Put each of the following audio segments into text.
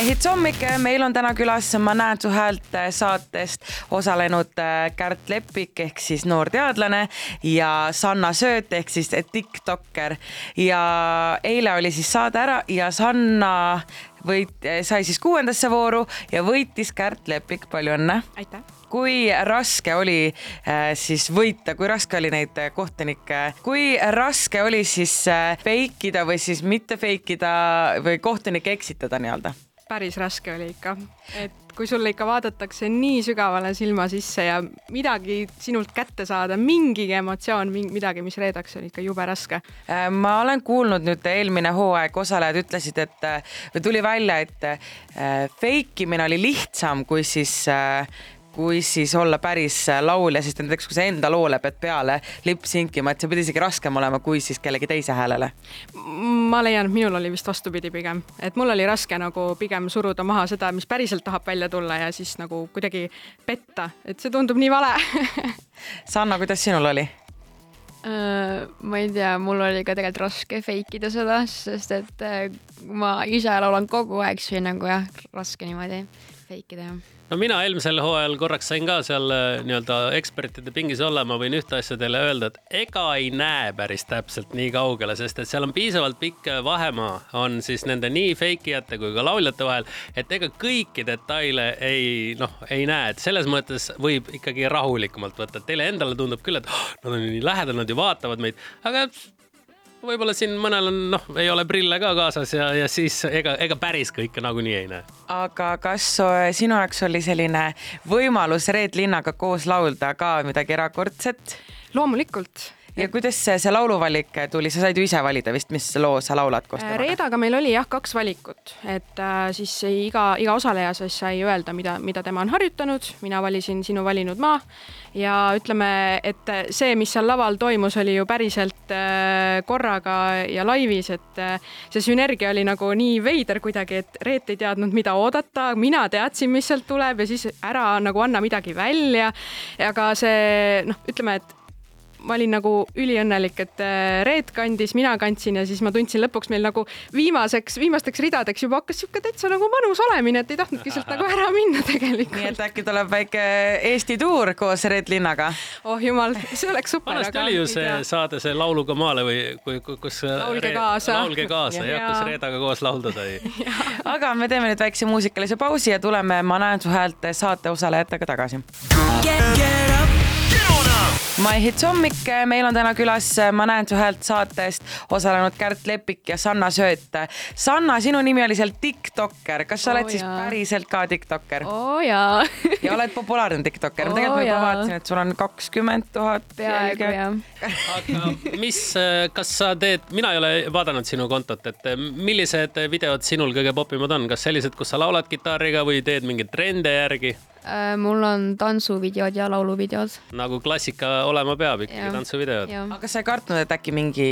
My Hits hommik, meil on täna külas Ma näen su häält saatest osalenud äh, Kärt Lepik ehk siis noor teadlane ja Sanna Sööt ehk siis tiktokker ja eile oli siis saade ära ja Sanna võit-, sai siis kuuendasse vooru ja võitis Kärt Lepik, palju õnne. aitäh kui raske oli äh, siis võita, kui raske oli neid kohtunikke, kui raske oli siis fake ida või siis mitte fake ida või kohtunikke eksitada nii-öelda? Päris raske oli ikka, et kui sulle ikka vaadatakse nii sügavale silma sisse ja midagi sinult kätte saada, mingigi emotsioon, midagi, mis reedaks, on ikka jube raske. Äh, ma olen kuulnud nüüd eelmine hooaeg, osalejad ütlesid, et või tuli välja, et äh, fake imine oli lihtsam kui siis kui siis olla päris laulja, sest näiteks kui sa enda loole pead peale lip-sinkima, et see peab isegi raskem olema kui siis kellegi teise häälele. ma leian, et minul oli vist vastupidi pigem, et mul oli raske nagu pigem suruda maha seda, mis päriselt tahab välja tulla ja siis nagu kuidagi petta, et see tundub nii vale Sanna, kuidas sinul oli? Äh, ma ei tea, mul oli ka tegelikult raske fake ida seda, sest et äh, ma ise laulan kogu aeg, siis oli nagu jah, raske niimoodi fake ida jah. No mina eelmisel hooajal korraks sain ka seal äh, nii-öelda ekspertide pingis olla, ma võin ühte asja teile öelda, et ega ei näe päris täpselt nii kaugele, sest et seal on piisavalt pikk vahemaa, on siis nende nii fake ijate kui ka lauljate vahel, et ega kõiki detaile ei noh, ei näe, et selles mõttes võib ikkagi rahulikumalt võtta, teile endale tundub küll, et oh, nad on nii lähedal, nad ju vaatavad meid, aga võib-olla siin mõnel on, noh, ei ole prille ka kaasas ja, ja siis ega, ega päris kõike nagunii ei näe. aga kas sinu jaoks oli selline võimalus Reet Linnaga koos laulda ka midagi erakordset? loomulikult ja kuidas see, see lauluvalik tuli, sa said ju ise valida vist, mis loo sa laulad koos temaga? Reedaga meil oli jah, kaks valikut, et äh, siis iga, iga osaleja siis sai öelda, mida, mida tema on harjutanud, mina valisin Sinu valinud maa ja ütleme, et see, mis seal laval toimus, oli ju päriselt äh, korraga ja laivis, et äh, see sünergia oli nagu nii veider kuidagi, et Reet ei teadnud, mida oodata, mina teadsin, mis sealt tuleb ja siis ära nagu anna midagi välja. aga see noh, ütleme, et ma olin nagu üliõnnelik, et äh, Reet kandis, mina kandsin ja siis ma tundsin lõpuks meil nagu viimaseks, viimasteks ridadeks juba hakkas sihuke täitsa nagu mõnus olemine, et ei tahtnudki sealt nagu ära minna tegelikult. nii et äkki tuleb väike Eesti tuur koos Reet Linnaga? oh jumal, see oleks super. vanasti oli ju see saade, see Lauluga maale või kui, kus. laulge kaasa. laulge kaasa jah, kus Reedaga koos laulda sai aga me teeme nüüd väikse muusikalise pausi ja tuleme Ma näen su häält saate osalejatega tagasi. Get up. My Hits hommik, meil on täna külas Ma näen su häält saatest osalenud Kärt Lepik ja Sanna Sööt. Sanna, sinu nimi oli seal tiktokker, kas sa oh, oled siis jaa. päriselt ka tiktokker? oo oh, jaa ja oled populaarne tiktokker oh,, ma tegelikult juba vaatasin, et sul on kakskümmend tuhat. peaaegu jah. aga mis, kas sa teed, mina ei ole vaadanud sinu kontot, et millised videod sinul kõige popimad on, kas sellised, kus sa laulad kitarriga või teed mingeid trende järgi? Äh, mul on tantsuvideod ja lauluvideod. nagu klassika olema peab ikkagi, tantsuvideod. aga sa ei kartnud, et äkki mingi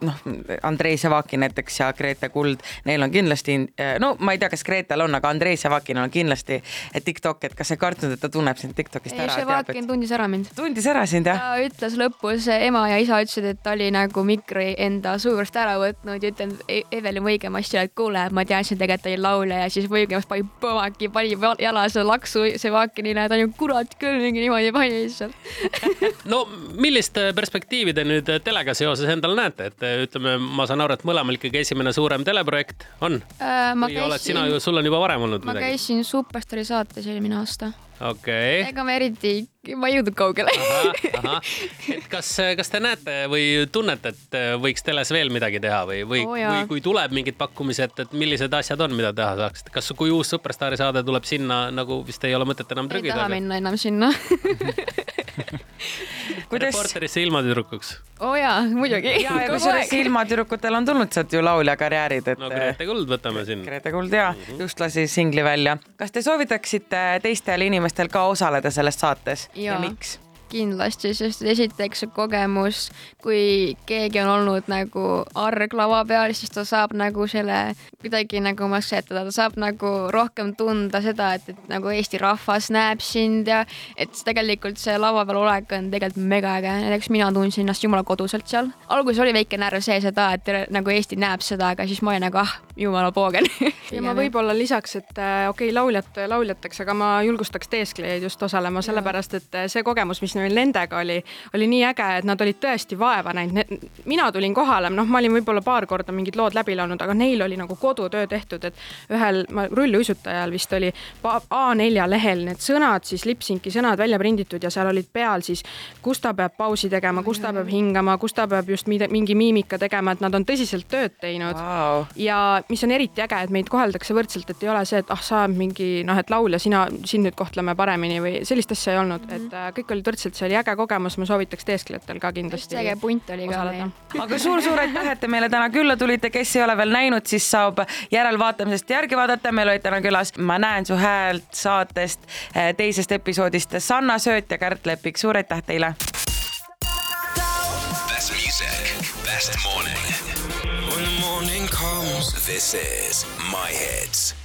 noh, Andrei Sevakin näiteks ja Grete Kuld, neil on kindlasti, no ma ei tea, kas Gretel on, aga Andrei Sevakinil on kindlasti Tiktok, et kas sa ei kartnud, et ta tunneb sind Tiktokist ei, ära? Sevakin et... tundis ära mind. tundis ära sind jah? ta ütles lõpus, ema ja isa ütlesid, et ta oli nagu mikri enda suust ära võtnud ja ütlenud e-, Evelin Võigemast, et kuule, ma teadsin tegelikult, ta oli laulja ja siis Võigemast pani põmaki, pani jala seda laksu, see Sevakinile, ta on ju kurat küll mingi niimoodi pani lihtsalt no millist perspektiivi te nüüd telega seoses endal näete, et ütleme, ma saan aru, et mõlemal ikkagi esimene suurem teleprojekt on äh,? või käisin... oled sina ju, sul on juba varem olnud ma midagi? ma käisin Superstaari saates eelmine aasta okei okay.. ega ma eriti, ma ei jõudnud kaugele. et kas, kas te näete või tunnete, et võiks teles veel midagi teha või, või oh,, või kui tuleb mingid pakkumised, et millised asjad on, mida teha saaks, kas, kui uus Superstaari saade tuleb sinna, nagu vist ei ole mõtet enam trügida? ei taha minna enam sinna kuidas... reporterisse ilmatüdrukuks. oo oh jaa, muidugi. ja, ja kusjuures ilmatüdrukutel on tulnud sealt ju lauljakarjäärid, et. no Grete Kuld võtame siin. Grete Kuld ja mm -hmm. just lasi singli välja. kas te soovitaksite teistel inimestel ka osaleda selles saates ja, ja miks? Kindlasti, sest esiteks see kogemus, kui keegi on olnud nagu arg lava peal, siis ta saab nagu selle kuidagi nagu massetada, ta saab nagu rohkem tunda seda, et, et nagu Eesti rahvas näeb sind ja et tegelikult see lava peal olek on tegelikult mega äge, näiteks mina tundsin ennast jumala koduselt seal. alguses oli väike närv sees, et aa, et nagu Eesti näeb seda, aga siis ma olin nagu ah, jumala poogen ja ma võib-olla lisaks, et äh, okei okay,, lauljad lauljateks, aga ma julgustaks teesklejaid just osalema, sellepärast et äh, see kogemus, mis meil nendega oli, oli nii äge, et nad olid tõesti vaeva näinud. mina tulin kohale, noh, ma olin võib-olla paar korda mingid lood läbi laulnud, aga neil oli nagu kodutöö tehtud, et ühel rulluisutajal vist oli A4 lehel need sõnad, siis lipsinki sõnad välja prinditud ja seal olid peal siis, kus ta peab pausi tegema, kus ta peab hingama, kus ta peab just mingi miimika tegema, et nad on tõsiselt tööd teinud. Wow.. ja mis on eriti äge, et meid koheldakse võrdselt, et ei ole see, et ah, sa mingi noh, et laulja, sina, sind nüüd kohtleme paremini või sellist asja ei olnud et äh, kõik olid võrdselt, see oli äge kogemus, ma soovitaks teesklejatel ka kindlasti. äge punt oli ka meil. aga suur-suur aitäh, et te meile täna külla tulite, kes ei ole veel näinud, siis saab järelvaatamisest järgi vaadata, meil olid täna külas Ma näen su häält saatest äh, teisest episoodist Sanna Sööt ja Kärt Lepik, suur aitäh teile. Best music, best morning. When the morning comes, this is My Hits.